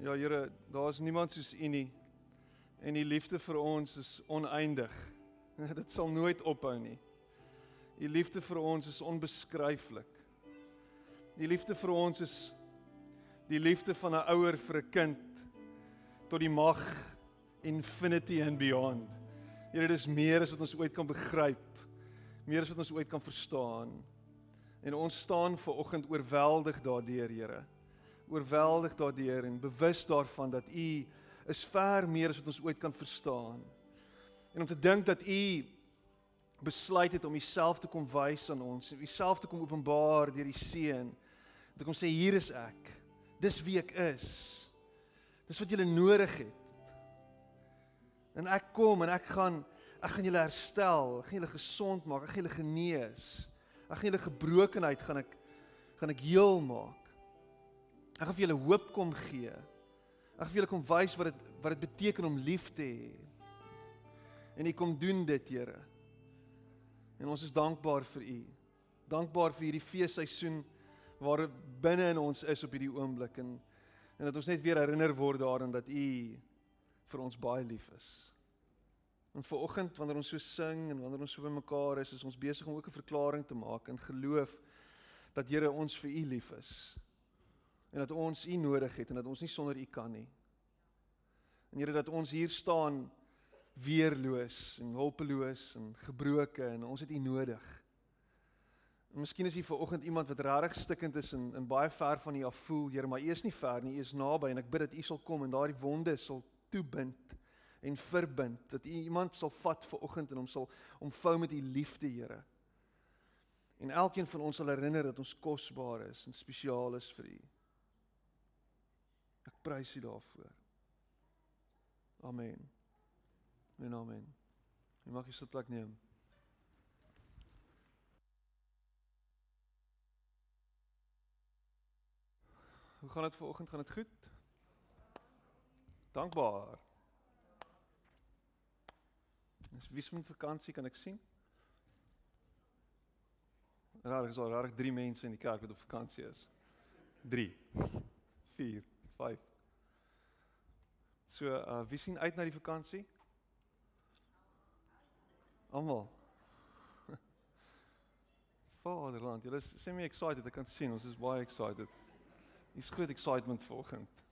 Ja Here, daar is niemand soos U nie. En U liefde vir ons is oneindig. Dit sal nooit ophou nie. U liefde vir ons is onbeskryflik. Die liefde vir ons is die liefde van 'n ouer vir 'n kind tot die mag infinity and beyond. Here, dit is meer as wat ons ooit kan begryp. Meer as wat ons ooit kan verstaan. En ons staan ver oggend oorweldig daardeur, Here oorweldig daardeur en bewus daarvan dat U is ver meer as wat ons ooit kan verstaan. En om te dink dat U besluit het om Uself te kom wys aan ons, Uself te kom openbaar deur die Seun. Dat kom sê hier is ek. Dis wie ek is. Dis wat julle nodig het. En ek kom en ek gaan ek gaan julle herstel, ek gaan julle gesond maak, ek gaan julle genees. Ek gaan julle gebrokenheid gaan ek gaan ek heel maak. Ek gaan vir julle hoop kom gee. Ek gaan vir julle kom wys wat dit wat dit beteken om lief te hê. En U kom doen dit, Here. En ons is dankbaar vir U. Dankbaar vir hierdie feesseisoen waar binne in ons is op hierdie oomblik en en dat ons net weer herinner word daaraan dat U vir ons baie lief is. En vir oggend wanneer ons so sing en wanneer ons so bymekaar is, is ons besig om ook 'n verklaring te maak in geloof dat Here ons vir U lief is en dat ons U nodig het en dat ons nie sonder U kan nie. En Here dat ons hier staan weerloos en hulpeloos en gebroke en ons het U nodig. En miskien is hier vanoggend iemand wat regtig stikkend is en en baie ver van U af voel, Here, maar U is nie ver nie, U is naby en ek bid dat U sal kom en daardie wonde sal toebind en verbind. Dat U iemand sal vat vanoggend en hom sal omvou met U liefde, Here. En elkeen van ons sal herinner dat ons kosbaar is en spesiaal is vir U. Prys U daarvoor. Amen. En amen. Jy mag sit plek neem. Hoe gaan dit vanoggend? Gaan dit goed? Dankbaar. Dis wie se vakansie kan ek sien? Rarig is al rarig 3 mense in die kerk wat op vakansie is. 3 4 5. So, uh wie sien uit na die vakansie? Almal. Vaderland, julle sê my excited, ek kan sien ons is baie excited. Dis groot excitement vanoggend.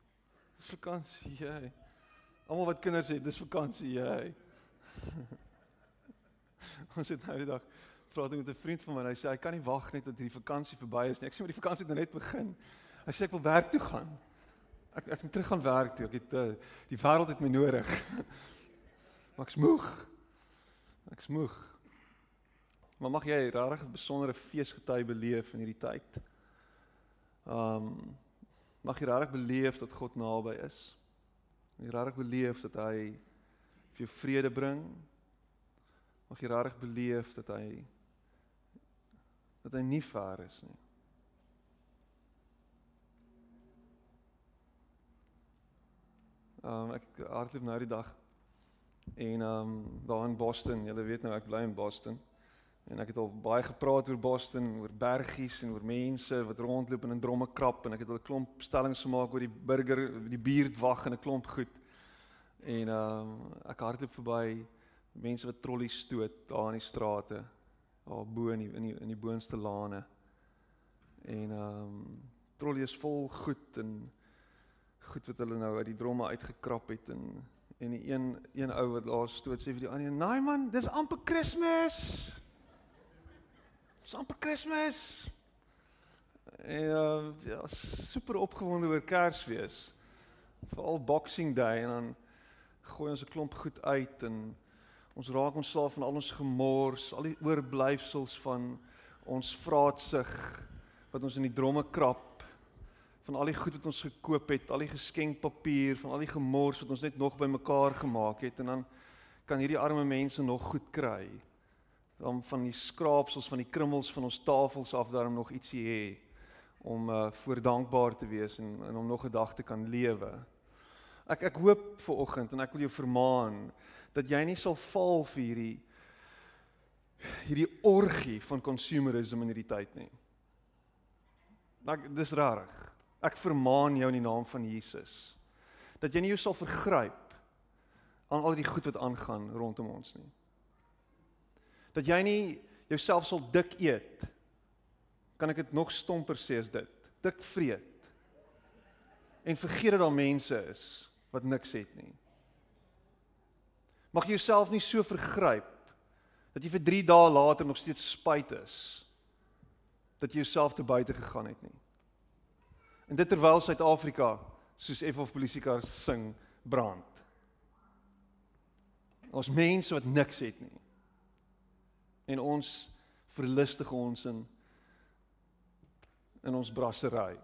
Dis vakansie, jy. Almal wat kinders het, dis vakansie, jy. ons het nou die dag praat met 'n vriend van my en hy sê hy kan nie wag net tot hierdie vakansie verby is nie. Ek sê maar die vakansie het nou net begin. Hy sê ek wil werk toe gaan ek ek moet terug gaan werk toe. Ek het uh, die wêreld het my nodig. maar ek's moeg. Ek's moeg. Maar mag jy regtig 'n besondere feesgety beleef in hierdie tyd? Um mag jy regtig beleef dat God naby is? Mag jy regtig beleef dat hy vir jou vrede bring? Mag jy regtig beleef dat hy dat hy nie ver is nie? Ehm um, ek hardloop nou die dag en ehm um, daar in Boston, julle weet nou ek bly in Boston. En ek het al baie gepraat oor Boston, oor bergies en oor mense wat rondloop en in dromme krap en ek het al 'n klomp stellings gemaak oor die burger, die buurtwag en 'n klomp goed. En ehm um, ek hardloop verby mense wat trollies stoot daar in die strate, daar bo in die in die, in die boonste lane. En ehm um, trollies vol goed en goed wat hulle nou uit die dromme uitgekrap het en en die een een ou wat daar stoot sê vir die ander, "Nee man, dis amper Kersfees." Dis amper Kersfees. En uh, ja, super opgewonde oor Kersfees. Veral Boxing Day en dan gooi ons 'n klomp goed uit en ons raak ons slaaf van al ons gemors, al die oorblyfsels van ons vraatsig wat ons in die dromme krap van al die goed wat ons gekoop het, al die geskenkpapier, van al die gemors wat ons net nog bymekaar gemaak het en dan kan hierdie arme mense nog goed kry. Dan van die skraapsels van die krummels van ons tafels af daarom nog ietsie hê om uh voor dankbaar te wees en en om nog 'n dag te kan lewe. Ek ek hoop vir oggend en ek wil jou vermaan dat jy nie sal val vir hierdie hierdie orgie van consumerism in hierdie tyd nie. Ek dis rarig. Ek vermaan jou in die naam van Jesus. Dat jy nie jou sal vergryp aan al die goed wat aangaan rondom ons nie. Dat jy nie jouself sal dik eet. Kan ek dit nog stomper sê as dit? Dik vreet. En vergeet dat daar mense is wat niks het nie. Mag jy jouself nie so vergryp dat jy vir 3 dae later nog steeds spyt is dat jy jouself te buite gegaan het nie. En dit terwyl Suid-Afrika soos F of polisiekar sing brand. Ons mense wat niks het nie. En ons verlustig ons in in ons brassery.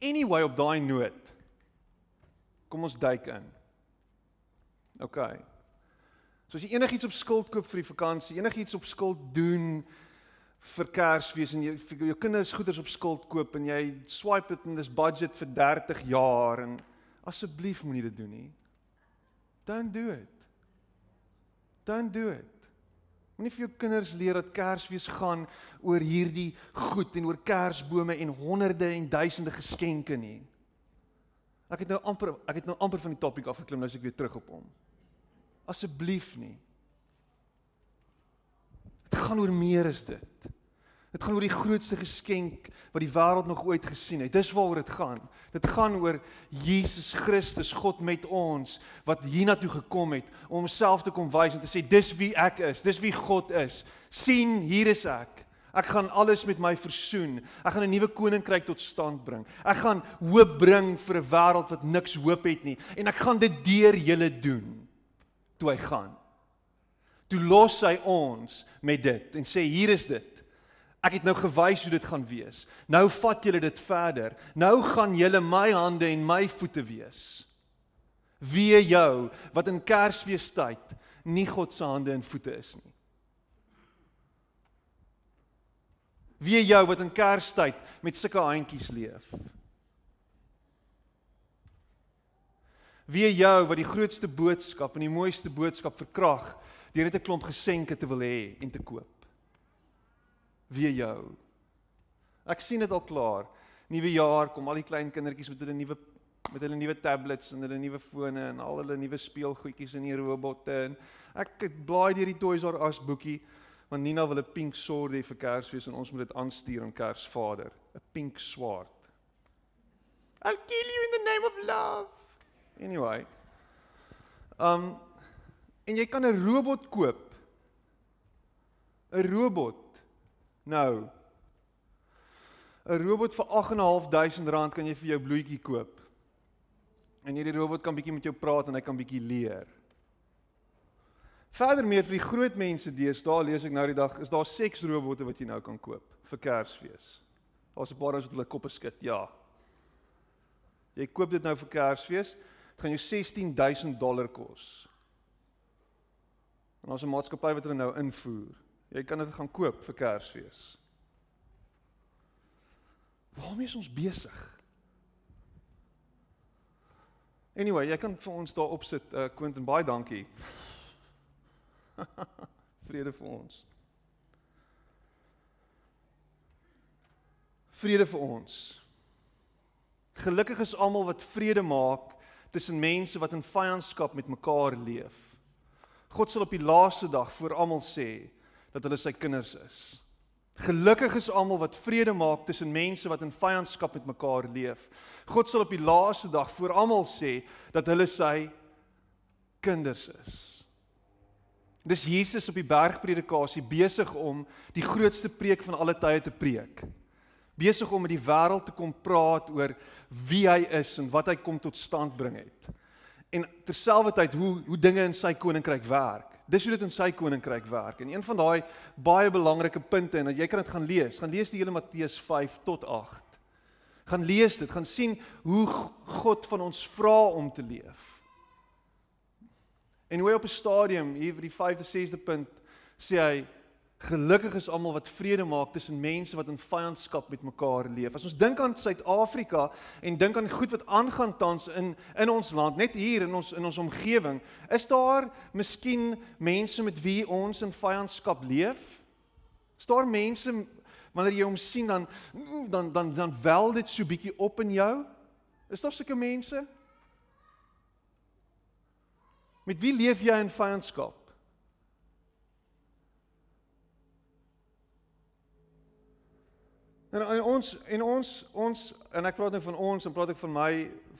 Anyway op daai noot. Kom ons duik in. OK. So as jy enigiets op skuld koop vir die vakansie, enigiets op skuld doen vir Kersfees en jy vir jou kinders goederes op skuld koop en jy swipe dit en dis budget vir 30 jaar en asseblief moenie dit doen nie. Don't do it. Don't do it. Moenie vir jou kinders leer dat Kersfees gaan oor hierdie goed en oor Kersbome en honderde en duisende geskenke nie. Ek het nou amper ek het nou amper van die topik afgeklim, nou is ek weer terug op hom. Asseblief nie. Gaan oor meer as dit. Dit gaan oor die grootste geskenk wat die wêreld nog ooit gesien het. Dis waaroor dit gaan. Dit gaan oor Jesus Christus, God met ons wat hiernatoe gekom het om homself te kom wys en te sê dis wie ek is, dis wie God is. sien, hier is ek. Ek gaan alles met my versoen. Ek gaan 'n nuwe koninkryk tot stand bring. Ek gaan hoop bring vir 'n wêreld wat niks hoop het nie en ek gaan dit deur julle doen. Toe hy gaan. Toe los hy ons met dit en sê hier is dit. Ek het nou gewys hoe dit gaan wees. Nou vat julle dit verder. Nou gaan julle my hande en my voete wees. Wie jou wat in Kersfeestyd nie God se hande en voete is nie. Wie jou wat in Kerstyd met sulke handjies leef. Wie jou wat die grootste boodskap en die mooiste boodskap verkrag deur net 'n klomp geskenke te wil hê en te koop weer jou. Ek sien dit al klaar. Nuwe jaar kom al die klein kindertjies met hulle nuwe met hulle nuwe tablets en hulle nuwe fone en al hulle nuwe speelgoedjies en die robotte en ek blaai deur die Toys R Us boekie want Nina wil 'n pink sword hê vir Kersfees en ons moet dit aanstuur aan Kersvader, 'n pink swaard. I'll kill you in the name of love. Anyway. Um en jy kan 'n robot koop. 'n Robot Nou. 'n Robot vir 8.500 rand kan jy vir jou bloetjie koop. En hierdie robot kan bietjie met jou praat en hy kan bietjie leer. Verder meer vir die groot mense deesdae lees ek nou die dag is daar seksrobotte wat jy nou kan koop vir Kersfees. Daar's 'n paar wat hulle koppe skud. Ja. Jy koop dit nou vir Kersfees, dit gaan jou 16000 dollar kos. En ons 'n maatskappy wat hulle nou invoer. Jy kan dit gaan koop vir Kersfees. Waarmee is ons besig? Anyway, jy kan vir ons daar opsit, uh, Quentin, baie dankie. Vrede vir ons. Vrede vir ons. Gelukkig is almal wat vrede maak tussen mense wat in vyandskap met mekaar leef. God sal op die laaste dag vir almal sê, dat hulle sy kinders is. Gelukkig is almal wat vrede maak tussen mense wat in vyandskap met mekaar leef. God sal op die laaste dag vir almal sê dat hulle sy kinders is. Dis Jesus op die bergpredikasie besig om die grootste preek van alle tye te preek. Besig om met die wêreld te kom praat oor wie hy is en wat hy kom tot stand bring het. En terselfdertyd hoe hoe dinge in sy koninkryk werk. Dis hoe dit in sy koninkryk werk. En een van daai baie belangrike punte en jy kan dit gaan lees. Gaan lees die hele Matteus 5 tot 8. Gaan lees dit, gaan sien hoe God van ons vra om te leef. En hoe op 'n stadium hier vir die 5de 6de punt sê hy Gelukkig is almal wat vrede maak tussen mense wat in vyandskap met mekaar leef. As ons dink aan Suid-Afrika en dink aan goed wat aangaan tans in in ons land, net hier in ons in ons omgewing, is daar miskien mense met wie ons in vyandskap leef? Is daar mense wanneer jy hom sien dan dan dan dan wel dit so bietjie op in jou? Is daar sulke mense? Met wie leef jy in vyandskap? En, en ons en ons ons en ek praat nou van ons en praat ek van my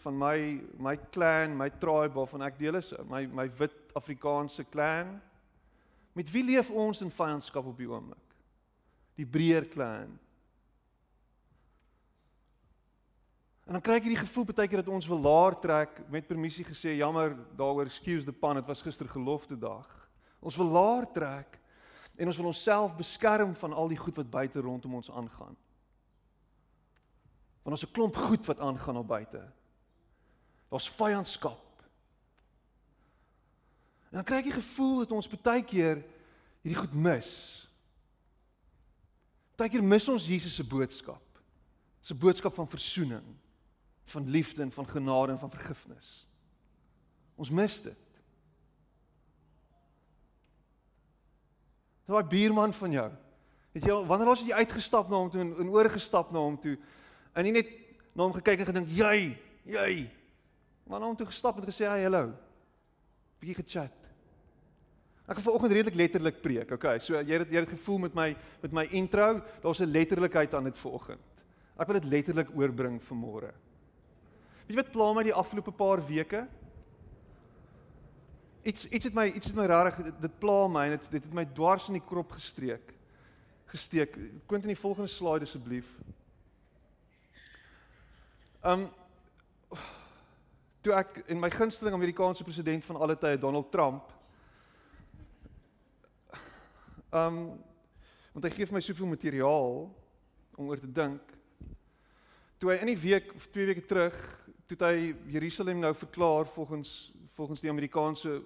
van my my clan, my tribe waarvan ek deel is, my my wit Afrikaanse clan. Met wie leef ons in vyandskap op die oomblik? Die Breër clan. En dan kry ek hierdie gevoel baie keer dat ons wil laer trek met permissie gesê jammer daaroor excuse the pun dit was gister gelofte dag. Ons wil laer trek en ons wil onsself beskerm van al die goed wat buite rondom ons aangaan. Want ons 'n klomp goed wat aangaan op buite. Daar's vyandskap. En dan kry ek die gevoel dat ons baie keer hierdie goed mis. Baie keer mis ons Jesus se boodskap. Se boodskap van verzoening van liefde en van genade en van vergifnis. Ons mis dit. Daai buurman van jou. Het jy wanneer ons het jy uitgestap na hom toe en oorgestap na hom toe en nie net na hom gekyk en gedink, "Jy, jy." Maar na hom toe gestap en gesê, "Hey, hallo." Bietjie gechat. Ek gaan vanoggend redelik letterlik preek. Okay, so jy het jy het gevoel met my met my intro, daar's 'n letterlikheid aan dit vanoggend. Ek wil dit letterlik oorbring vanmôre. Weet jy wat pla my die afgelope paar weke? Iets iets het my iets het my regtig dit, dit pla my en dit dit het my dwars in die krop gestreek. Gesteek. Kwint in die volgende slide asseblief. Um toe ek en my gunsteling Amerikaanse president van alle tye Donald Trump um want hy gee vir my soveel materiaal om oor te dink. Toe hy in die week of 2 weke terug toe hy Jerusalem nou verklaar volgens volgens die Amerikaanse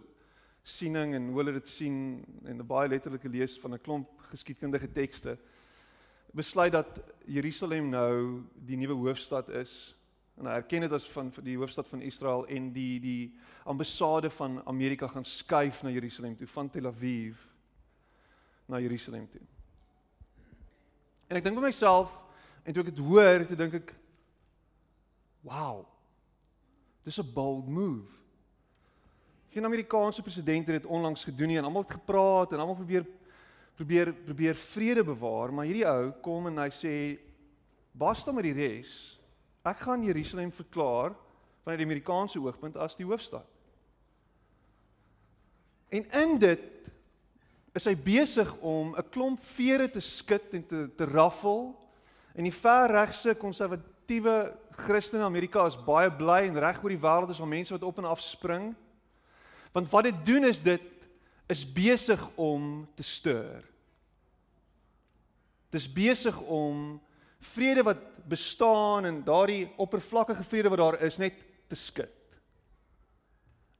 siening en hoe hulle dit sien en 'n baie letterlike lees van 'n klomp geskiedkundige tekste besluit dat Jerusalem nou die nuwe hoofstad is en hy erken dit as van die hoofstad van Israel en die die ambassade van Amerika gaan skuif na Jerusalem toe van Tel Aviv na Jerusalem toe. En ek dink vir myself en toe ek dit hoor, toe dink ek wow. Dis 'n bold move. Geen Amerikaanse president het dit onlangs gedoen nie en almal het gepraat en almal probeer probeer probeer vrede bewaar, maar hierdie ou kom en hy sê basta met die res. Ek gaan Jerusalem verklaar vanuit die Amerikaanse oogpunt as die hoofstad. En in dit is hy besig om 'n klomp vere te skud en te te raffel en die ver regse konservatiewe Christene in Amerika is baie bly en reg oor die wêreld is al mense wat op en af spring. Want wat dit doen is dit is besig om te stuur. Dis besig om vrede wat bestaan en daardie oppervlakkige vrede wat daar is net te skud.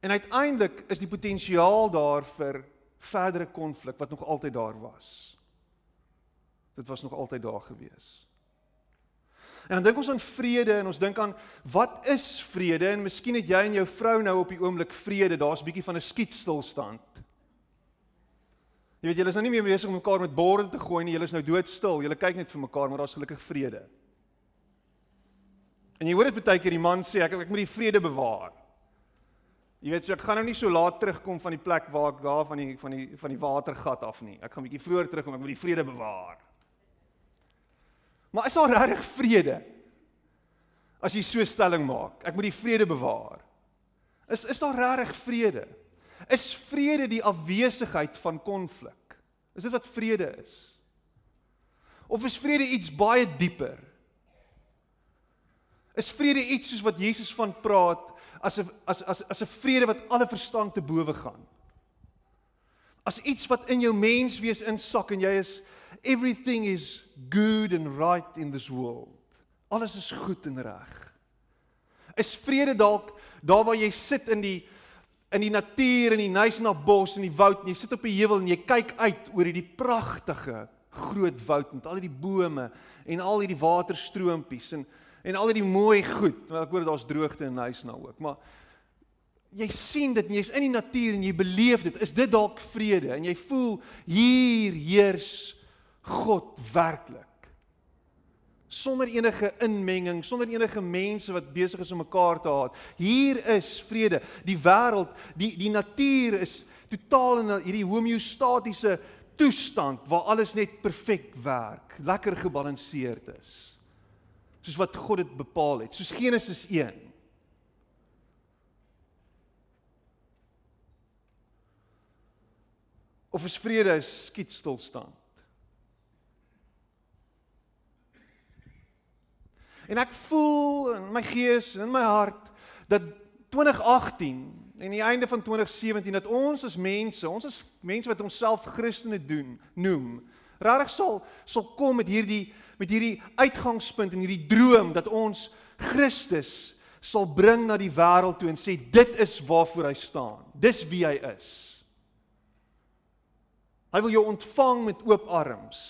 En uiteindelik is die potensiaal daar vir verdere konflik wat nog altyd daar was. Dit was nog altyd daar gewees. En dan dink ons aan vrede en ons dink aan wat is vrede en miskien het jy en jou vrou nou op die oomblik vrede, daar's 'n bietjie van 'n skietstilstand. Jy weet julle is nou nie meer besig om mekaar met borde te gooi nie, julle is nou doodstil. Julle kyk net vir mekaar, maar daar's gelukkig vrede. En jy hoor dit baie keer die man sê ek ek moet die vrede bewaar. Jy weet so ek gaan nou nie so laat terugkom van die plek waar ek daar van die van die van die watergat af nie. Ek gaan 'n bietjie vroeër terugkom, ek moet die vrede bewaar. Maar is daar regtig vrede? As jy so stelling maak, ek moet die vrede bewaar. Is is daar regtig vrede? Is vrede die afwesigheid van konflik? Is dit wat vrede is? Of is vrede iets baie dieper? Is vrede iets soos wat Jesus van praat as 'n as as as 'n vrede wat alle verstand te bowe gaan? As iets wat in jou menswees insak en jy is everything is good and right in this world. Alles is goed en reg. Is vrede dalk daar waar jy sit in die in die natuur en die Nysna bos en die woud en jy sit op 'n heuwel en jy kyk uit oor hierdie pragtige groot woud met al die bome en al hierdie waterstroompies en en al hierdie mooi goed. Want ek hoor daar's droogte in Nysna ook, maar jy sien dit, jy's in die natuur en jy beleef dit. Is dit dalk vrede en jy voel hier heers God werklik. Sonder enige inmenging, sonder enige mense wat besig is om mekaar te haat. Hier is vrede. Die wêreld, die die natuur is totaal in hierdie homeostatiese toestand waar alles net perfek werk, lekker gebalanseerd is. Soos wat God dit bepaal het, soos Genesis 1. Of is vrede 'n skietstilstand? En ek voel in my gees en in my hart dat 2018 en die einde van 2017 dat ons as mense, ons as mense wat onsself Christene doen, noem, regtig sal sal kom met hierdie met hierdie uitgangspunt en hierdie droom dat ons Christus sal bring na die wêreld toe en sê dit is waarvoor hy staan. Dis wie hy is. Hy wil jou ontvang met oop arms.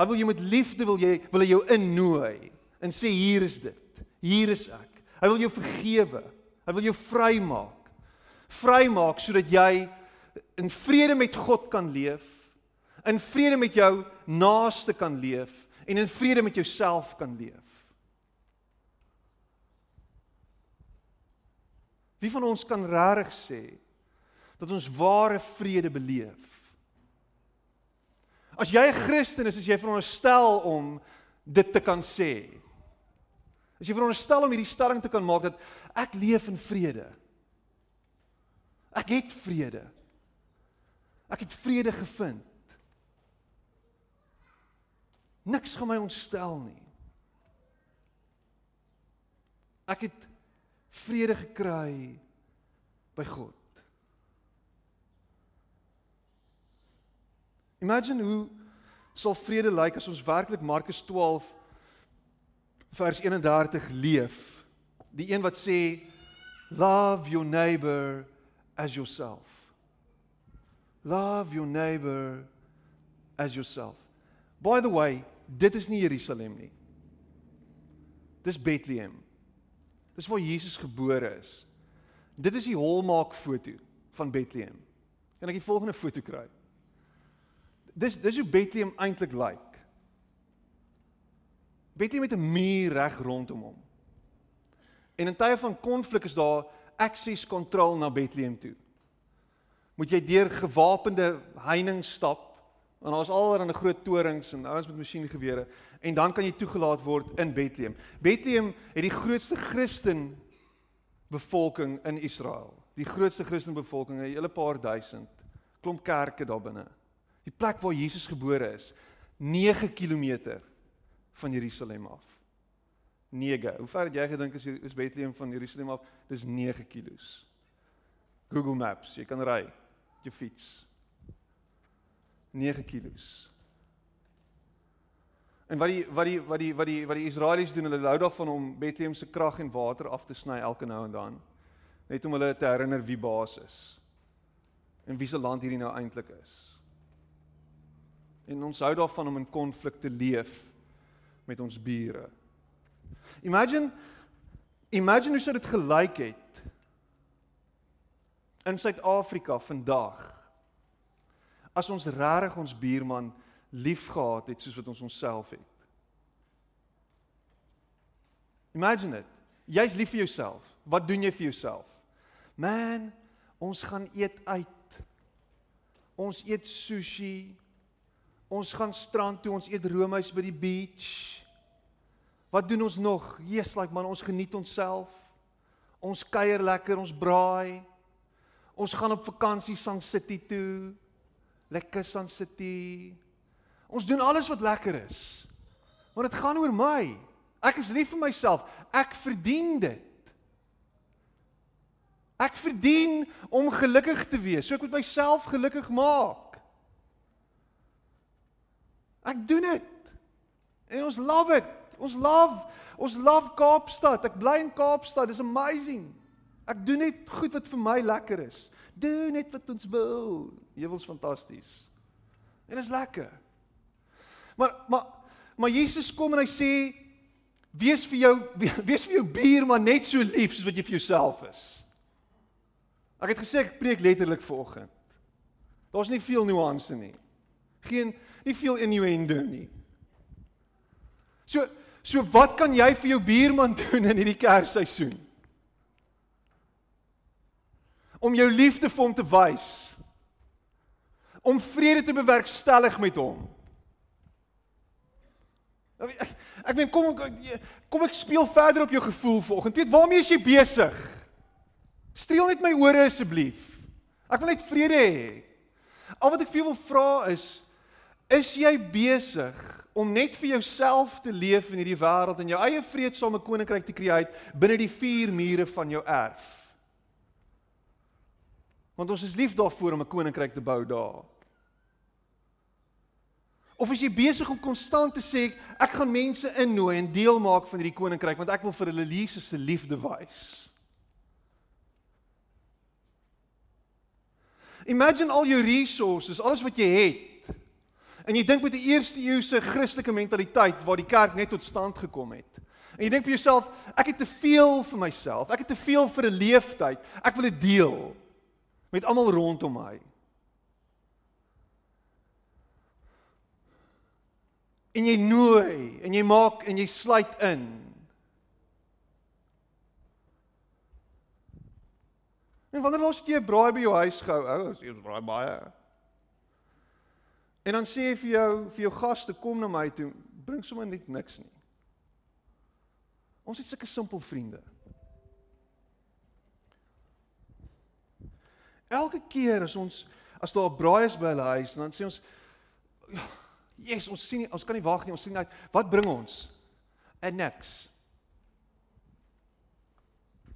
Hy wil jou met liefde wil jy wil hy jou innooi en sê hier is dit. Hier is ek. Hy wil jou vergewe. Hy wil jou vrymaak. Vrymaak sodat jy in vrede met God kan leef, in vrede met jou naaste kan leef en in vrede met jouself kan leef. Wie van ons kan regtig sê dat ons ware vrede beleef? As jy 'n Christen is, is jy veronderstel om dit te kan sê. As jy veronderstel om hierdie stelling te kan maak dat ek leef in vrede. Ek het vrede. Ek het vrede gevind. Niks gaan my ontstel nie. Ek het vrede gekry by God. Imagine hoe sal vrede lyk as ons werklik Markus 12 vers 31 leef. Die een wat sê love your neighbor as yourself. Love your neighbor as yourself. By the way, dit is nie Jerusalem nie. Dis Bethlehem. Dis waar Jesus gebore is. Dit is die holmaak foto van Bethlehem. Kan ek die volgende foto kry? Dis dis hoe Bethlehem eintlik lyk. Betty met 'n muur reg rondom hom. En in tye van konflik is daar access control na Bethlehem toe. Moet jy deur gewapende heining stap en daar's alreeds 'n groot torings en ouens met masjiengewere en dan kan jy toegelaat word in Bethlehem. Bethlehem het die grootste Christen bevolking in Israel. Die grootste Christen bevolking, 'n hele paar duisend. Klomp kerke daar binne. Die plek waar Jesus gebore is, 9 km van Jerusalem af. 9. Hoe ver het jy gedink is is Bethlehem van Jerusalem af? Dis 9 kilos. Google Maps, jy kan ry met jou fiets. 9 kilos. En wat die wat die wat die wat die wat die Israelies doen, hulle hou daarvan om Bethlehem se krag en water af te sny elke nou en dan. Net om hulle te herinner wie baas is. En wie se land hierdie nou eintlik is. En ons hou daarvan om in konflik te leef met ons bure. Imagine imagine hoe sou dit gelyk het in Suid-Afrika vandag as ons regtig ons buurman liefgehad het soos wat ons onsself het. Imagine dit. Jy's lief vir jouself. Wat doen jy vir jouself? Man, ons gaan eet uit. Ons eet sushi. Ons gaan strand toe, ons eet roomys by die beach. Wat doen ons nog? Jesus, like man, ons geniet onsself. Ons kuier lekker, ons braai. Ons gaan op vakansie Sun City toe. Lekker Sun City. Ons doen alles wat lekker is. Maar dit gaan oor my. Ek is lief vir myself. Ek verdien dit. Ek verdien om gelukkig te wees. So ek moet myself gelukkig maak. Ek doen dit. En ons love it. Ons love ons love Kaapstad. Ek bly in Kaapstad. It's amazing. Ek doen net goed wat vir my lekker is. Doen net wat ons wil. Hewels fantasties. En is lekker. Maar maar maar Jesus kom en hy sê wees vir jou wees vir jou buur maar net so lief soos wat jy vir jouself is. Ek het gesê ek preek letterlik vanoggend. Daar's nie veel nuance nie. Geen nie veel innuendo nie. So so wat kan jy vir jou buurman doen in hierdie kersseisoen? Om jou liefde vir hom te wys. Om vrede te bewerkstellig met hom. Ek ek meen kom kom ek speel verder op jou gevoel vanoggend. Piet, waarmee is jy besig? Streel net my ore asseblief. Ek wil net vrede hê. Al wat ek vir jou wil vra is is jy besig om net vir jouself te leef in hierdie wêreld en jou eie vreedsame koninkryk te skep binne die vier mure van jou erf? Want ons is lief daarvoor om 'n koninkryk te bou daar. Of is jy besig om konstant te sê ek gaan mense innooi en deel maak van hierdie koninkryk want ek wil vir hulle Jesus se liefde wys? Imagine al jou resources, alles wat jy het. En jy dink met 'n eerste eeuse Christelike mentaliteit waar die kerk net tot stand gekom het. En jy dink vir jouself, ek het te veel vir myself. Ek het te veel vir 'n leeftyd. Ek wil dit deel met almal rondom my. en jy nooi en jy maak en jy sluit in. En wanneer laas jy 'n braai by jou huis gehou? Ou, as jy braai baie. En dan sê jy vir jou vir jou gaste kom na my toe, bring sommer net niks nie. Ons het sulke simpel vriende. Elke keer as ons as daar 'n braai is by hulle huis, dan sê ons Yes, ons sien nie, ons kan nie wag nie. Ons sien net wat bring ons? 'n Niks.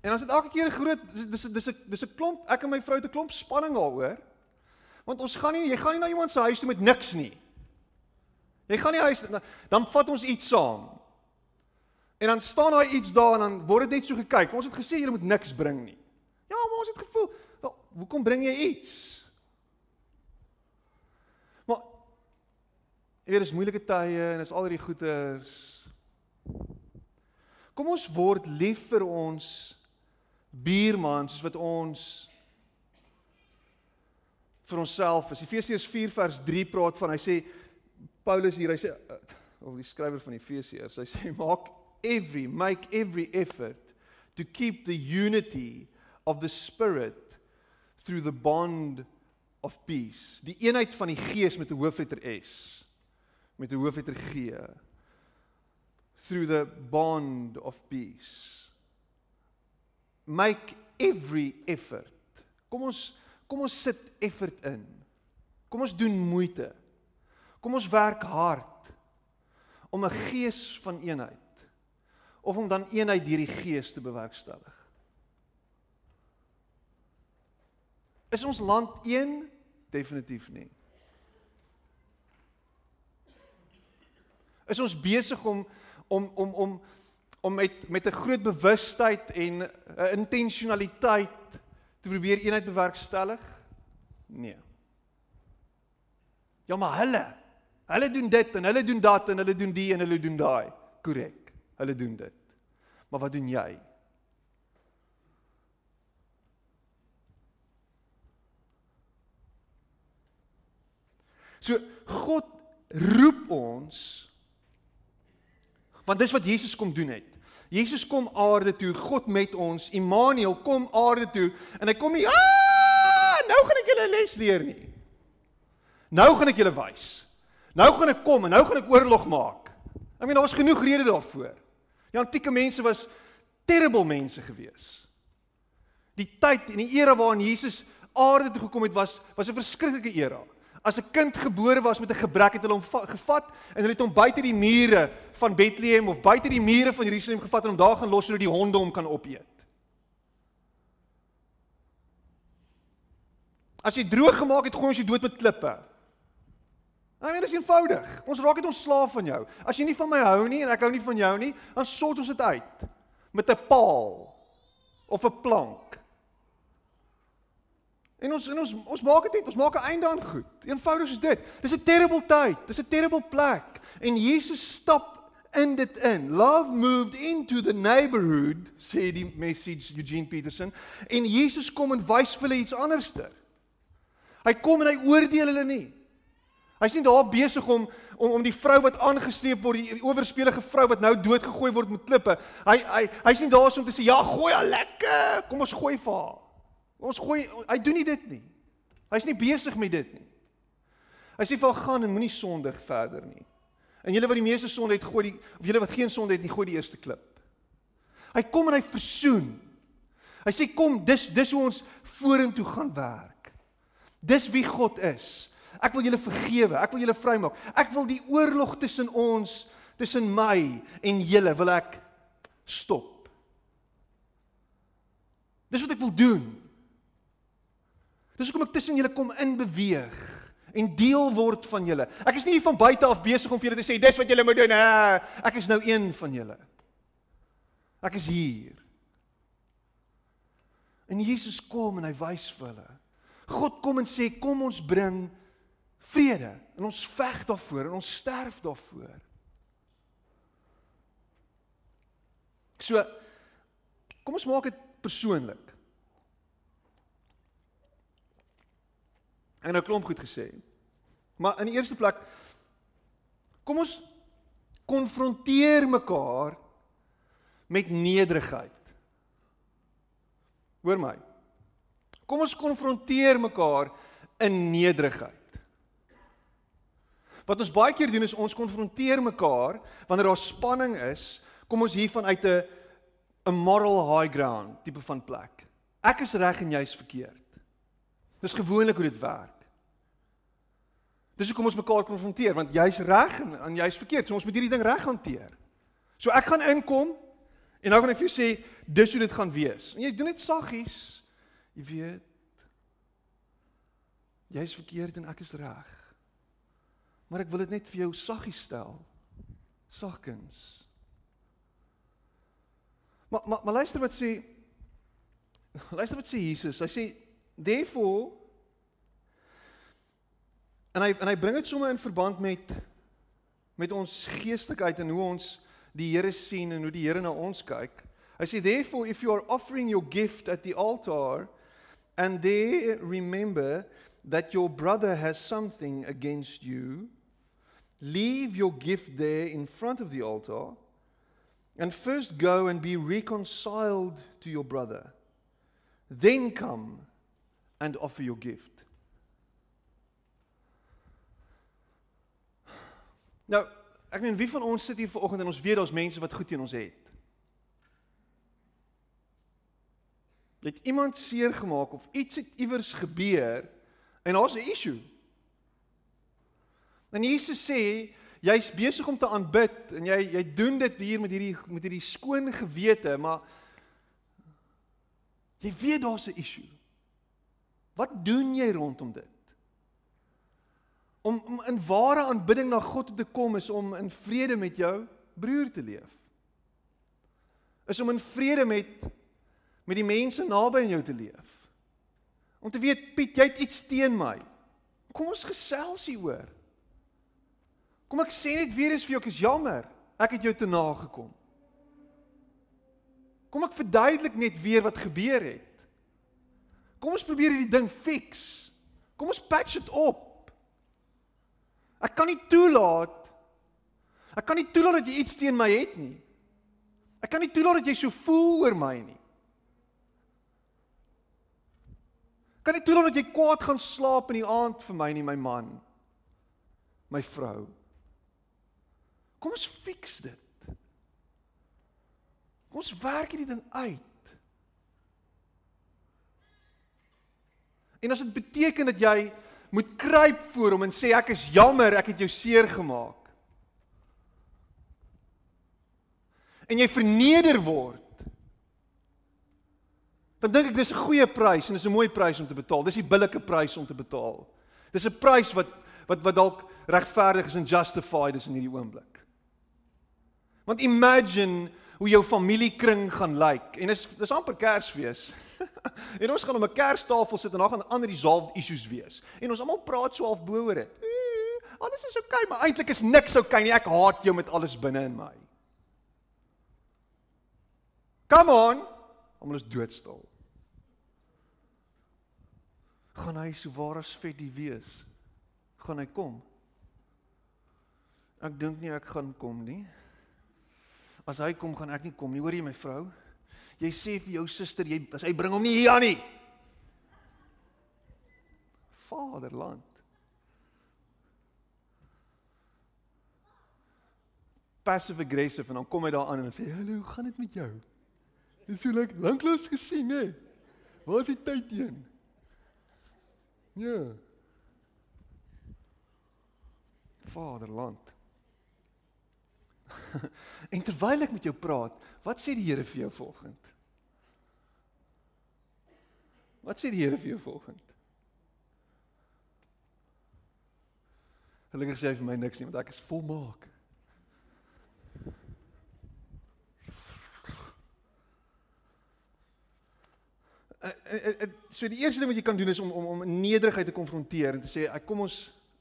En ons het elke keer groot dis dis 'n dis 'n klomp ek en my vrou het 'n klomp spanning daaroor. Want ons gaan nie jy gaan nie na iemand se huis toe met niks nie. Jy gaan nie huis dan vat ons iets saam. En dan staan daar iets daar en dan word dit net so gekyk. Ons het gesê jy moet niks bring nie. Ja, maar ons het gevoel, wel, hoekom bring jy iets? Jy weet dis moeilike tye en dis al hierdie goeters. Kom ons word lief vir ons buurman soos wat ons vir onsself is. Efesiërs 4 vers 3 praat van hy sê Paulus hier hy sê of die skrywer van Efesiërs hy sê maak every make every effort to keep the unity of the spirit through the bond of peace. Die eenheid van die gees met 'n hoofletter S met 'n hoofletter G through the bond of peace make every effort kom ons kom ons sit effort in. Kom ons doen moeite. Kom ons werk hard om 'n gees van eenheid of om dan eenheid deur die gees te bewerkstellig. Is ons land een? Definitief nie. Is ons besig om om om om om met met 'n groot bewustheid en 'n intentionaliteit te probeer eenheid bewerkstellig? Nee. Ja, maar hulle, hulle doen dit en hulle doen dat en hulle doen die en hulle doen daai. Korrek. Hulle doen dit. Maar wat doen jy? So God roep ons Want dis wat Jesus kom doen het. Jesus kom aarde toe, God met ons, Immanuel kom aarde toe en hy kom nie, ah, nou gaan ek julle les leer nie. Nou gaan ek julle wys. Nou gaan ek kom en nou gaan ek oorlog maak. Ek meen daar's genoeg redes daarvoor. Die antieke mense was terrible mense gewees. Die tyd en die era waarin Jesus aarde toe gekom het was was 'n verskriklike era. As 'n kind gebore was met 'n gebrek het hulle hom gevat en hulle het hom buite die mure van Bethlehem of buite die mure van Jerusalem gevat en hom daar gaan los sodat die honde hom kan opeet. As jy droog gemaak het, gooi ons jou dood met klippe. Nou, dit is eenvoudig. Ons raak dit ons slaaf van jou. As jy nie van my hou nie en ek hou nie van jou nie, dan sort ons dit uit met 'n paal of 'n plank. En ons en ons ons maak dit net, ons maak 'n einde aan goed. Eenvoudig is dit. Dis 'n terrible tyd. Dis 'n terrible plek. En Jesus stap in dit in. Love moved into the neighborhood, sê die message Eugene Peterson. En Jesus kom en wys vir hulle iets anderster. Hy kom en hy oordeel hulle nie. Hy's nie daar besig om om om die vrou wat aangesleep word, die oorspelige vrou wat nou doodgegooi word met klippe. Hy hy hy's nie daar om te sê ja, gooi haar lekker. Kom ons gooi vir haar. Ons gooi hy doen nie dit nie. Hy's nie besig met dit nie. Hy sê haar gaan en moenie sondig verder nie. En julle wat die meeste sonde het, gooi die of julle wat geen sonde het nie, gooi die eerste klip. Hy kom en hy versoen. Hy sê kom, dis dis hoe ons vorentoe gaan werk. Dis wie God is. Ek wil julle vergewe. Ek wil julle vrymaak. Ek wil die oorlog tussen ons, tussen my en julle wil ek stop. Dis wat ek wil doen. Dis hoekom ek tussen julle kom in beweeg en deel word van julle. Ek is nie hier van buite af besig om vir julle te sê dis wat julle moet doen. Nee, ek is nou een van julle. Ek is hier. En Jesus kom en hy wys vir hulle. God kom en sê kom ons bring vrede en ons veg daarvoor en ons sterf daarvoor. So kom ons maak dit persoonlik. En nou klomp goed gesê. Maar in die eerste plek kom ons konfronteer mekaar met nederigheid. Hoor my. Kom ons konfronteer mekaar in nederigheid. Wat ons baie keer doen is ons konfronteer mekaar wanneer daar spanning is, kom ons hier vanuit 'n 'n moral high ground tipe van plek. Ek is reg en jy's verkeerd. Dis gewoonlik hoe dit werk. Dis hoekom ons mekaar konfronteer want jy's reg en, en jy's verkeerd. So ons moet hierdie ding reg hanteer. So ek gaan inkom en nou gaan ek vir jou sê dis hoe dit gaan wees. En jy doen dit saggies. Jy weet jy's verkeerd en ek is reg. Maar ek wil dit net vir jou saggies stel. Sagkens. Maar maar maar luister wat sê luister wat sê Jesus. Hy sê therefore en hy en hy bring dit sommer in verband met met ons geestelike en hoe ons die Here sien en hoe die Here na ons kyk. Hy sê therefore if you are offering your gift at the altar and they remember that your brother has something against you Leave your gift there in front of the altar and first go and be reconciled to your brother. Then come and offer your gift. Nou, ek meen wie van ons sit hier vanoggend en ons weet daar's mense wat goed teen ons het. Het iemand seer gemaak of iets het iewers gebeur en daar's 'n issue. En Jesus sê jy's besig om te aanbid en jy jy doen dit hier met hierdie met hierdie skoon gewete, maar jy weet daar's 'n issue. Wat doen jy rondom dit? Om, om in ware aanbidding na God te kom is om in vrede met jou broer te leef. Is om in vrede met met die mense naby aan jou te leef. Om te weet Piet, jy het iets teen my. Kom ons gesels hieroor. Kom ek sê net weer eens vir jou, ek is jammer. Ek het jou te na gekom. Kom ek verduidelik net weer wat gebeur het. Kom ons probeer hierdie ding fix. Kom ons patch dit op. Ek kan nie toelaat Ek kan nie toelaat dat jy iets teen my het nie. Ek kan nie toelaat dat jy so voel oor my nie. Ek kan nie toelaat dat jy kwaad gaan slaap in die aand vir my nie, my man. My vrou. Kom ons fix dit. Kom ons werk hierdie ding uit. En as dit beteken dat jy moet kruip voor hom en sê ek is jammer, ek het jou seer gemaak. En jy verneder word. Dan dink ek dis 'n goeie prys en dis 'n mooi prys om te betaal. Dis die billike prys om te betaal. Dis 'n prys wat wat wat dalk regverdig is en justified is in hierdie oomblik. Want imagine hoe jou familiekring gaan lyk. En dis dis amper Kersfees. en ons gaan om 'n Kerstafel sit en daar gaan ander resolved issues wees. En ons almal praat so half bo oor dit. Alles is oukei, okay, maar eintlik is niks oukei okay nie. Ek haat jou met alles binne in my. Come on. Almal is doodstil. Gaan hy so waar as vet die wees? Gaan hy kom? Ek dink nie ek gaan kom nie. As hy kom, gaan ek nie kom nie. Hoor jy my vrou? Jy sê vir jou suster jy hy bring hom nie hier aan nie. Vaderland. Passive aggressive en dan kom hy daar aan en sê, "Hallo, hoe gaan dit met jou?" Dis so lank lanklaas gesien, hè? Waar is die tyd heen? Ja. Vaderland. en terwyl ek met jou praat, wat sê die Here vir jou volgende? Wat sê die Here vir jou volgende? Gelukkig sê hy vir my niks nie, want ek is volmaak. Uh, uh, uh, so die eerste ding wat jy kan doen is om om om nederigheid te konfronteer en te sê ek kom ons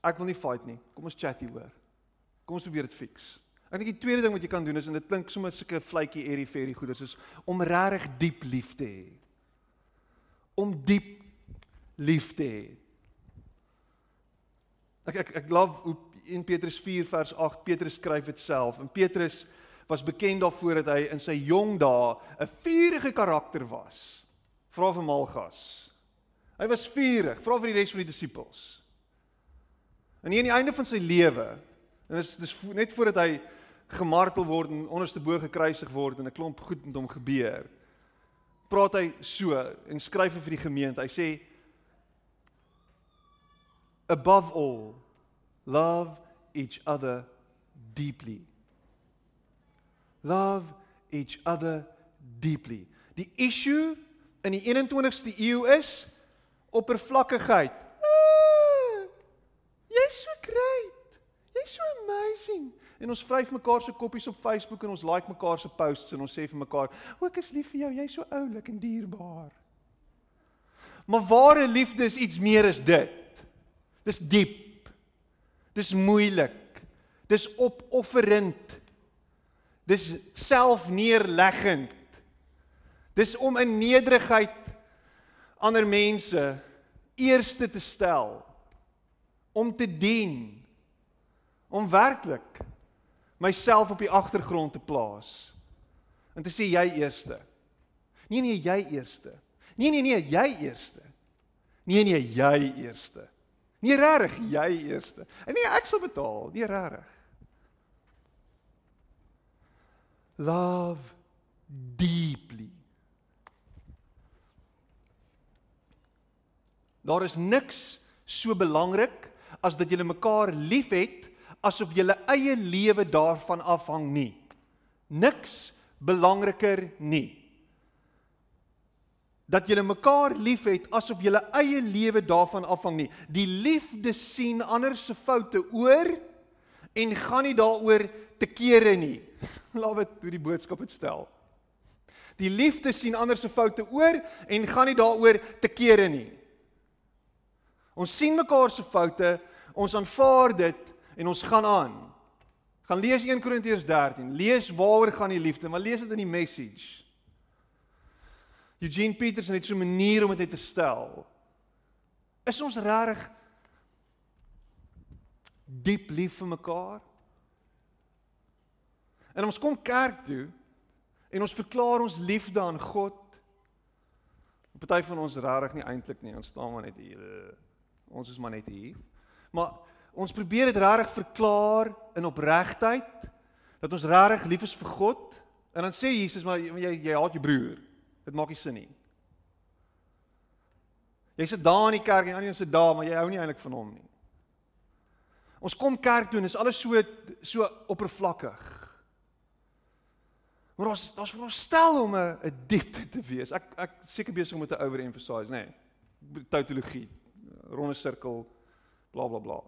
ek wil nie fight nie. Kom ons chat hier oor. Kom ons probeer dit fix. Ek dink die tweede ding wat jy kan doen is en dit klink sommer sulke vletjie airy fairy goeders is om regtig diep lief te hê. Om diep lief te hê. Ek ek ek love in Petrus 4 vers 8 Petrus skryf dit self en Petrus was bekend daarvoor dat hy in sy jong dae 'n vuurige karakter was. Vra vir Malgas. Hy was vurig, vra vir die res van die disippels. En hier aan die einde van sy lewe, en dit is dis net voordat hy gemartel word en onderste bo gekruisig word en 'n klomp goed met hom gebeur. Praat hy so en skryf vir die gemeente. Hy sê above all love each other deeply. Love each other deeply. Die issue in die 21ste eeu is oppervlakkigheid. Ah, jy's so great. Jy's so amazing. En ons vryf mekaar se koppies op Facebook en ons like mekaar se posts en ons sê vir mekaar, "O, ek is lief vir jou. Jy's so oulik en dierbaar." Maar ware liefde is iets meer as dit. Dis diep. Dis moeilik. Dis opofferend. Dis selfneerleggend. Dis om in nederigheid ander mense eerste te stel om te dien om werklik myself op die agtergrond te plaas en te sê jy eerste. Nee nee jy eerste. Nee nee nee jy eerste. Nee nee jy eerste. Nee regtig jy eerste. En nee ek sal betaal, nee regtig. Love deeply Daar is niks so belangrik as dat julle mekaar liefhet asof julle eie lewe daarvan afhang nie. Niks belangriker nie. Dat julle mekaar liefhet asof julle eie lewe daarvan afhang nie. Die liefde sien ander se foute oor en gaan nie daaroor te kere nie. Laat dit hoe die boodskap dit stel. Die liefde sien ander se foute oor en gaan nie daaroor te kere nie. Ons sien mekaar se foute, ons aanvaar dit en ons gaan aan. Gaan lees 1 Korintiërs 13. Lees waaroor gaan die liefde, maar lees dit in die message. Eugene Peterson het so 'n manier om dit te stel. Is ons regtig diep lief vir mekaar? En ons kom kerk toe en ons verklaar ons liefde aan God. Party van ons regtig nie eintlik nie, ons staan maar net hier. Ons is maar net hier. Maar ons probeer dit regtig verklaar in opregtheid dat ons regtig lief is vir God. En dan sê Jesus maar jy jy haat jou broer. Dit maak nie sin nie. Jy sit daar in die kerk en ander sit daar, maar jy hou nie eintlik van hom nie. Ons kom kerk toe en is alles so so oppervlakkig. Maar ons ons veronderstel om 'n 'n diepte te wees. Ek ek seker besig om dit te overemphasize, nê. Nee, tautologie ronde sirkel bla bla bla.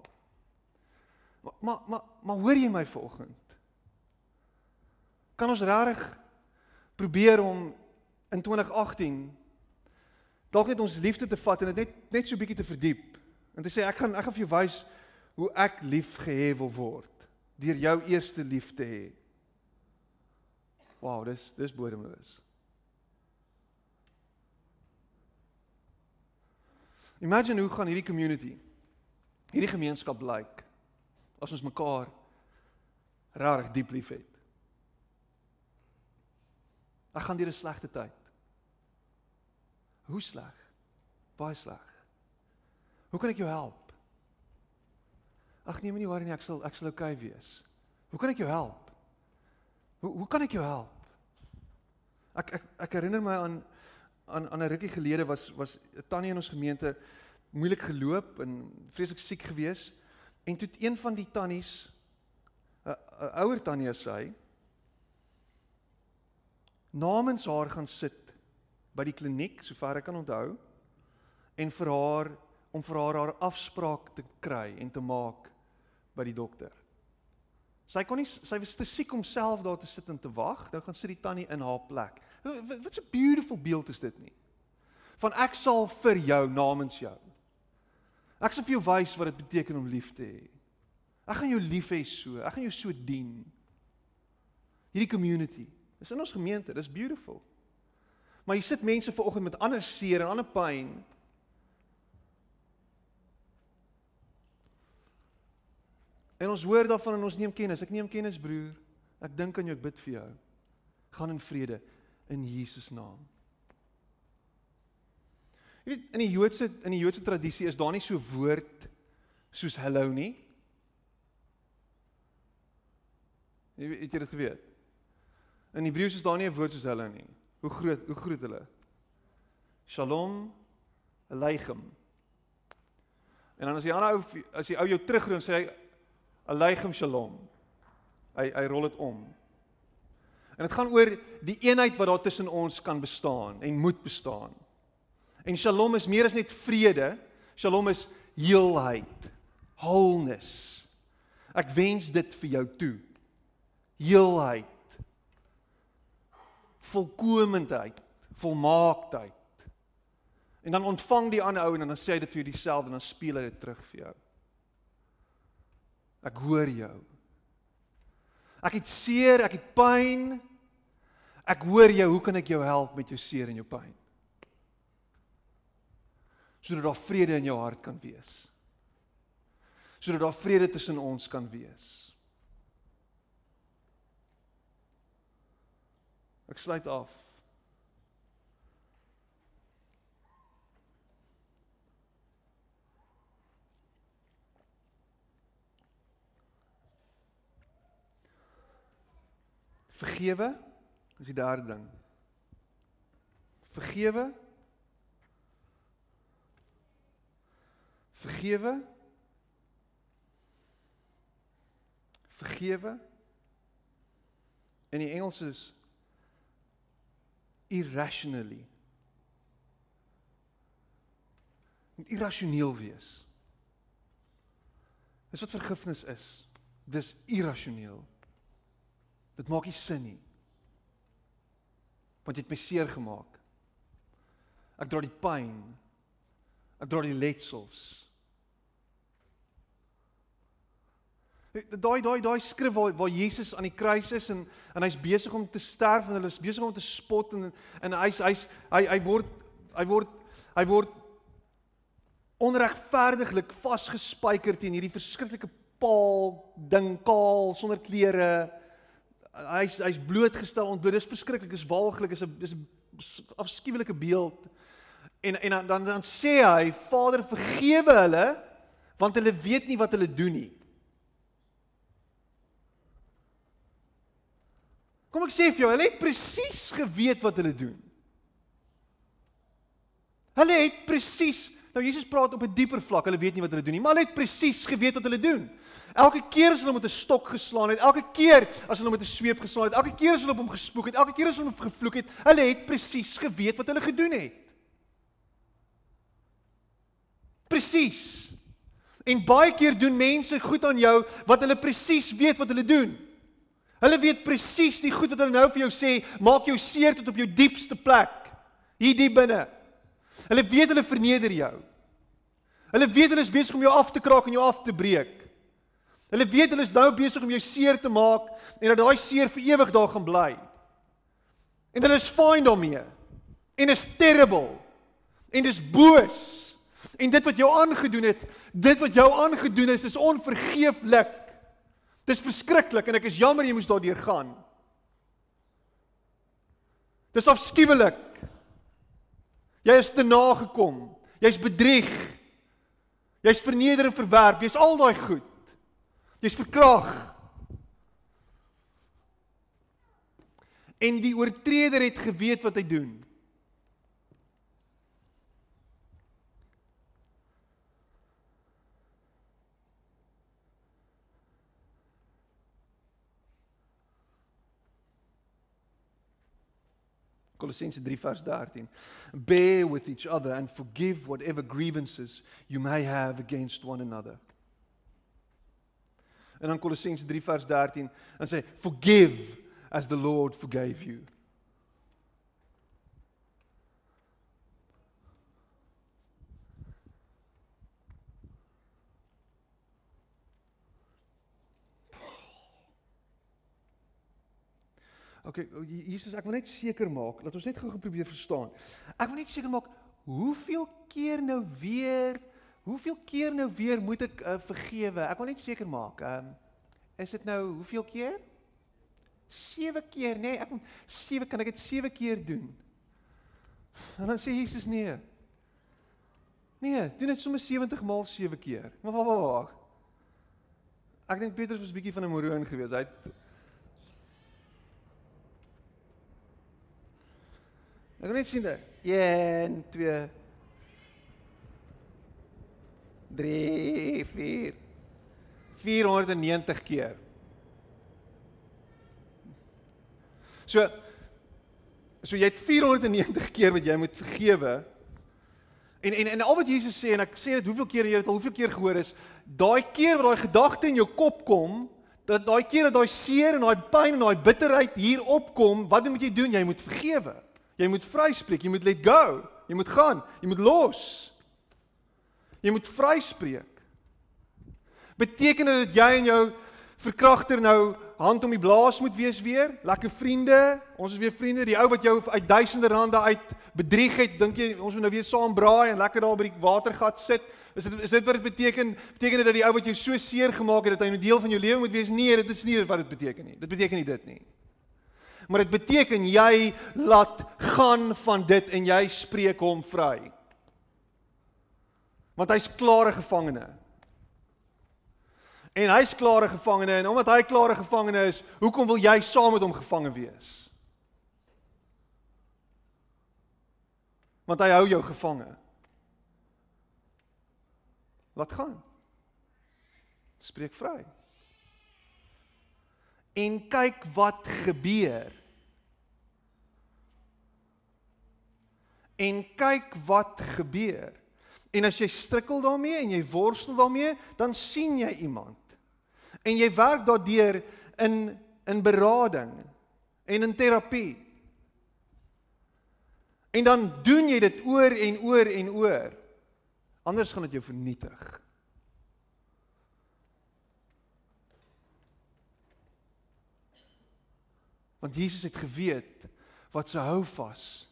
Maar maar maar, maar hoor jy my vanoggend? Kan ons regtig probeer om in 2018 dalk net ons liefde te vat en dit net net so bietjie te verdiep en te sê ek gaan ek gaan vir jou wys hoe ek lief gehê wil word deur jou eerste liefde hê. Wow, dis dis bodemloos. Imagine hoe gaan hierdie community, hierdie gemeenskap lyk as ons mekaar regtig diep liefhet. Ek gaan deur 'n slegte tyd. Hoe sleg? Baie sleg. Hoe kan ek jou help? Ag nee, moenie worry nie, ek sal ek sal oukei okay wees. Hoe kan ek jou help? Hoe hoe kan ek jou help? Ek ek ek herinner my aan aan aan 'n rukkie gelede was was 'n tannie in ons gemeente moeilik geloop en vreeslik siek gewees en toe een van die tannies 'n ouer tannie as sy namens haar gaan sit by die kliniek sover ek kan onthou en vir haar om vir haar haar afspraak te kry en te maak by die dokter. Sy kon nie sy was te siek om self daar te sit en te wag. Nou gaan sit die tannie in haar plek. Wat 'n beautiful beeld is dit nie? Van ek sal vir jou namens jou. Ek sal vir jou wys wat dit beteken om lief te hê. Ek gaan jou lief hê so. Ek gaan jou so dien. Hierdie community. Dis in ons gemeente. Dis beautiful. Maar jy sit mense vanoggend met ander seer en ander pyn. En ons hoor daarvan en ons neem kennis. Ek neem kennis, broer. Ek dink aan jou, ek bid vir jou. Gaan in vrede in Jesus naam. Jy weet in die Joodse in die Joodse tradisie is daar nie so woord soos hallo nie. Jy weet jy het dit geweet. In Hebreëus is daar nie 'n woord soos hallo nie. Hoe groot hoe groot hulle? Shalom aleichem. En dan as die ander ou as die ou jou terugroep sê hy aleichem shalom. Hy hy rol dit om. En dit gaan oor die eenheid wat daar tussen ons kan bestaan en moet bestaan. En Shalom is meer as net vrede. Shalom is heelheid, wholeness. Ek wens dit vir jou toe. Heelheid. Volkomendheid, volmaaktheid. En dan ontvang die ander ou en dan sê hy dit vir jou dieselfde en dan speel hy dit terug vir jou. Ek hoor jou. Ek het seer, ek het pyn. Ek hoor jou, hoe kan ek jou help met jou seer en jou pyn? Sodat daar vrede in jou hart kan wees. Sodat daar vrede tussen ons kan wees. Ek sluit af. Vergewe is die derde ding. Vergewe. Vergewe. Vergewe. In die Engels is irrationally. Moet irrasioneel wees. Dis wat vergifnis is. Dis irrasioneel. Dit maak nie sin nie. Want jy het my seer gemaak. Ek dra die pyn. Ek dra die letsels. Daai daai daai skrif waar waar Jesus aan die kruis is en en hy's besig om te sterf en hulle is besig om te spot en en hy's hy's hy hy word hy word hy word onregverdiglik vasgespijker teen hierdie verskriklike paal ding kaal sonder klere hy's hy's blootgestel ontbloot. Dis verskriklik, is walglik, is 'n dis 'n afskuwelike beeld. En en dan dan, dan sê hy, Vader, vergewe hulle want hulle weet nie wat hulle doen nie. Kom ek sê vir jou, hulle het presies geweet wat hulle doen. Hulle het presies Nou Jesus praat op 'n dieper vlak. Hulle weet nie wat hulle doen nie, maar hulle het presies geweet wat hulle doen. Elke keer as hulle met 'n stok geslaan het, elke keer as hulle met 'n sweep geslaan het, elke keer as hulle op hom gespoeg het, elke keer as hulle hom gevloek het, hulle het presies geweet wat hulle gedoen het. Presies. En baie keer doen mense goed aan jou wat hulle presies weet wat hulle doen. Hulle weet presies die goed wat hulle nou vir jou sê, maak jou seer tot op jou diepste plek. Hier diep binne. Hulle weet hulle verneder jou. Hulle weet hulle is besig om jou af te kraak en jou af te breek. Hulle weet hulle is nou besig om jou seer te maak en dat daai seer vir ewig daar gaan bly. En hulle is fine daarmee. En is terrible. En dis boos. En dit wat jou aangedoen het, dit wat jou aangedoen is, is onvergeeflik. Dis verskriklik en ek is jammer jy moes daardeur gaan. Dis afskuwelik. Jy is te nagekom. Jy's bedrieg. Jy's verneder en verwerp. Jy's al daai goed. Jy's verkrag. En die oortreder het geweet wat hy doen. Kolossense 3 vers 13. Bear with each other and forgive whatever grievances you may have against one another. En dan Kolossense 3 vers 13 en sê forgive as the Lord forgave you. Okay, Jesus, ek wil net seker maak, laat ons net gou probeer verstaan. Ek wil net seker maak hoeveel keer nou weer, hoeveel keer nou weer moet ek uh, vergewe? Ek wil net seker maak. Ehm um, is dit nou hoeveel keer? 7 keer, nee, ek 7 kan ek dit 7 keer doen. En dan sê Jesus nee. Nee, doen dit sommer 70 maal 7 keer. Maar wag, wag, wag. Ek dink Petrus was bietjie van 'n moroon geweest. Hy het Ek kan net sien dit. 1 2 3 4 490 keer. So so jy het 490 keer wat jy moet vergewe. En en en al wat Jesus sê en ek sê dit hoeveel keer jy dit al hoeveel keer gehoor is, daai keer wat daai gedagte in jou kop kom, dat daai keer dat daai seer en daai pyn en daai bitterheid hier opkom, wat moet jy doen? Jy moet vergewe. Jy moet vryspreek, jy moet let go. Jy moet gaan, jy moet los. Jy moet vryspreek. Beteken dit dat jy en jou verkragter nou hand om die blaas moet wees weer? Lekker vriende, ons is weer vriende. Die ou wat jou uit duisende rande uit bedrieg het, dink jy ons moet nou weer saam braai en lekker daar by die watergat sit? Is dit is dit wat dit beteken? Beteken dit dat die ou wat jou so seer gemaak het dat hy 'n deel van jou lewe moet wees? Nee, dit is nie wat dit beteken nie. Dit beteken nie dit nie maar dit beteken jy laat gaan van dit en jy spreek hom vry. Want hy's klare gevangene. En hy's klare gevangene en omdat hy klare gevangene is, hoekom wil jy saam met hom gevange wees? Want hy hou jou gevange. Laat gaan. Spreek vry en kyk wat gebeur. En kyk wat gebeur. En as jy strukkel daarmee en jy worstel daarmee, dan sien jy iemand. En jy werk daardeur in in berading en in terapie. En dan doen jy dit oor en oor en oor. Anders gaan dit jou vernietig. Want Jesus het geweet wat se hou vas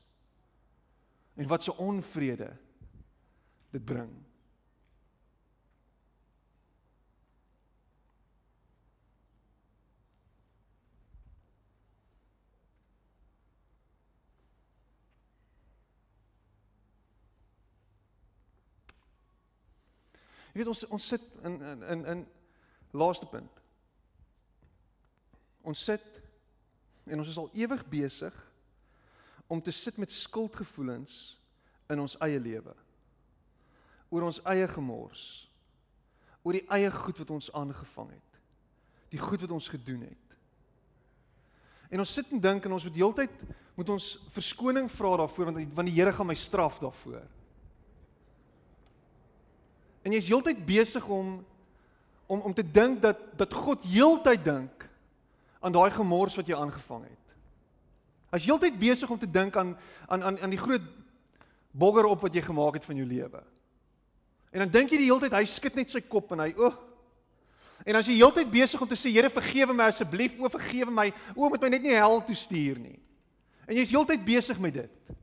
en wat se onvrede dit bring. Jy weet ons ons sit in in in in laaste punt. Ons sit En ons is al ewig besig om te sit met skuldgevoelens in ons eie lewe. Oor ons eie gemors. Oor die eie goed wat ons aangevang het. Die goed wat ons gedoen het. En ons sit en dink en ons moet heeltyd moet ons verskoning vra daarvoor want want die Here gaan my straf daarvoor. En jy's heeltyd besig om om om te dink dat dat God heeltyd dink aan daai gemors wat jy aangevang het. As jy heeltyd besig om te dink aan aan aan aan die groot bogger op wat jy gemaak het van jou lewe. En dan dink jy die heeltyd hy skud net sy kop en hy o. Oh. En as jy heeltyd besig om te sê Here vergewe my asseblief, o vergewe my, o moet my net nie hel toe stuur nie. En jy's heeltyd besig met dit.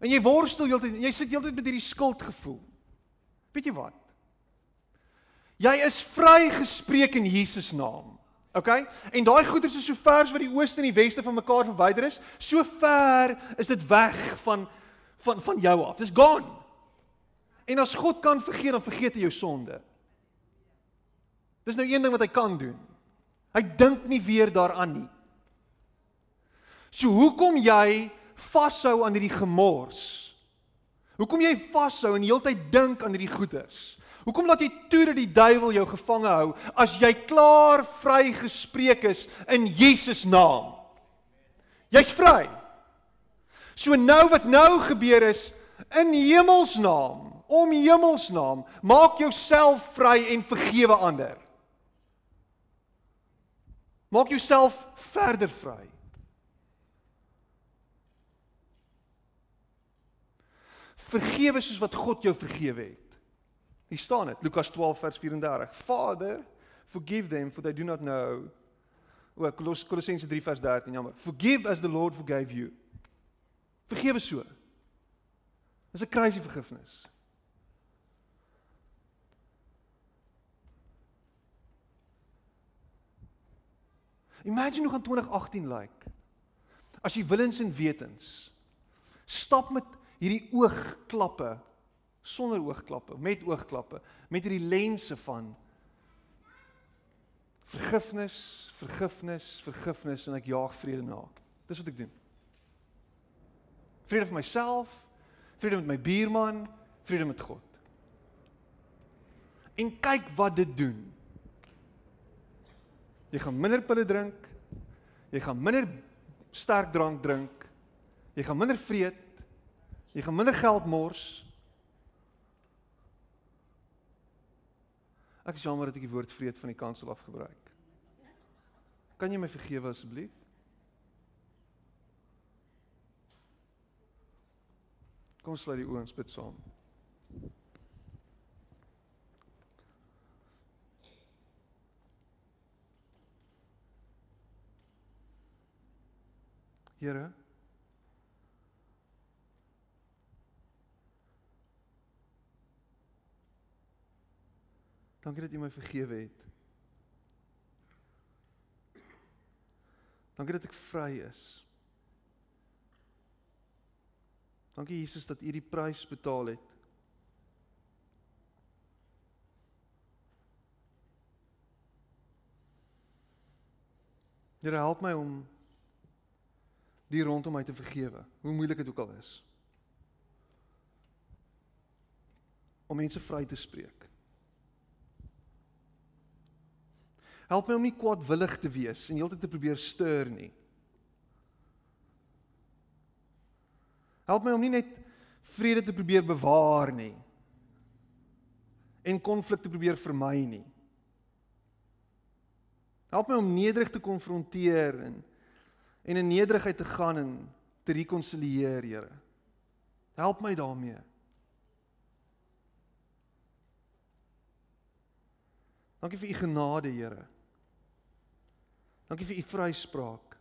En jy worstel heeltyd jy sit heeltyd met hierdie skuldgevoel. Weet jy wat? Jy is vrygespreek in Jesus naam. OK? En daai goeders is so ver as wat die ooste en die weste van mekaar verwyder is, so ver is dit weg van van van jou af. Dis gone. En as God kan vergeet, dan vergeet hy jou sonde. Dis nou een ding wat hy kan doen. Hy dink nie weer daaraan nie. So hoekom jy vashou aan hierdie gemors? Hoekom jy vashou en heeltyd dink aan hierdie goeders? Hoekom laat jy toe dat die duiwel jou gevange hou as jy klaar vrygespreek is in Jesus naam? Jy's vry. So nou wat nou gebeur is in hemelsnaam, om hemelsnaam, maak jouself vry en vergewe ander. Maak jouself verder vry. Vergewe soos wat God jou vergewe het. Hier staan dit, Lukas 12 vers 34. Vader, forgive them for they do not know. O, Kolossense 3 vers 13, jammer. Forgive as the Lord forgave you. Vergewe so. Dis 'n crazy vergifnis. Imagine hoe gaan 2018 lyk. Like. As jy willens en wetens stap met hierdie oogklappe sonder oogklappe, met oogklappe, met hierdie lense van vergifnis, vergifnis, vergifnis en ek jaag vrede na. Dis wat ek doen. Vrede vir myself, vrede met my buurman, vrede met God. En kyk wat dit doen. Jy gaan minder pille drink. Jy gaan minder sterk drank drink. Jy gaan minder vreet. Jy gaan minder geld mors. Ek is jammer dat ek die woord vreed van die kansel af gebruik. Kan jy my vergewe asseblief? Kom sluit die oë en bid saam. Here Dankie dat U my vergewe het. Dankie dat ek vry is. Dankie Jesus dat U die prys betaal het. Here help my om die rondom my te vergewe, hoe moeilik dit ook al is. Om mense vry te spreek. Help my om nie kwaadwillig te wees en heeltyd te probeer stuur nie. Help my om nie net vrede te probeer bewaar nie en konflik te probeer vermy nie. Help my om nederig te konfronteer en en in nederigheid te gaan en te rekonsilieer, Here. Help my daarmee. Dankie vir u genade, Here. Dankie vir u vryspraak.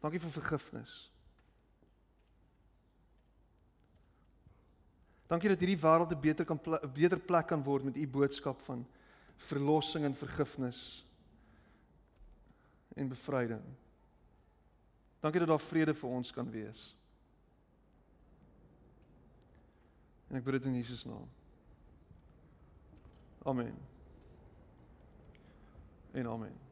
Dankie vir vergifnis. Dankie dat hierdie wêreld 'n beter kan 'n beter plek kan word met u boodskap van verlossing en vergifnis en bevryding. Dankie dat daar vrede vir ons kan wees. En ek bid dit in Jesus naam. Amen. En amen.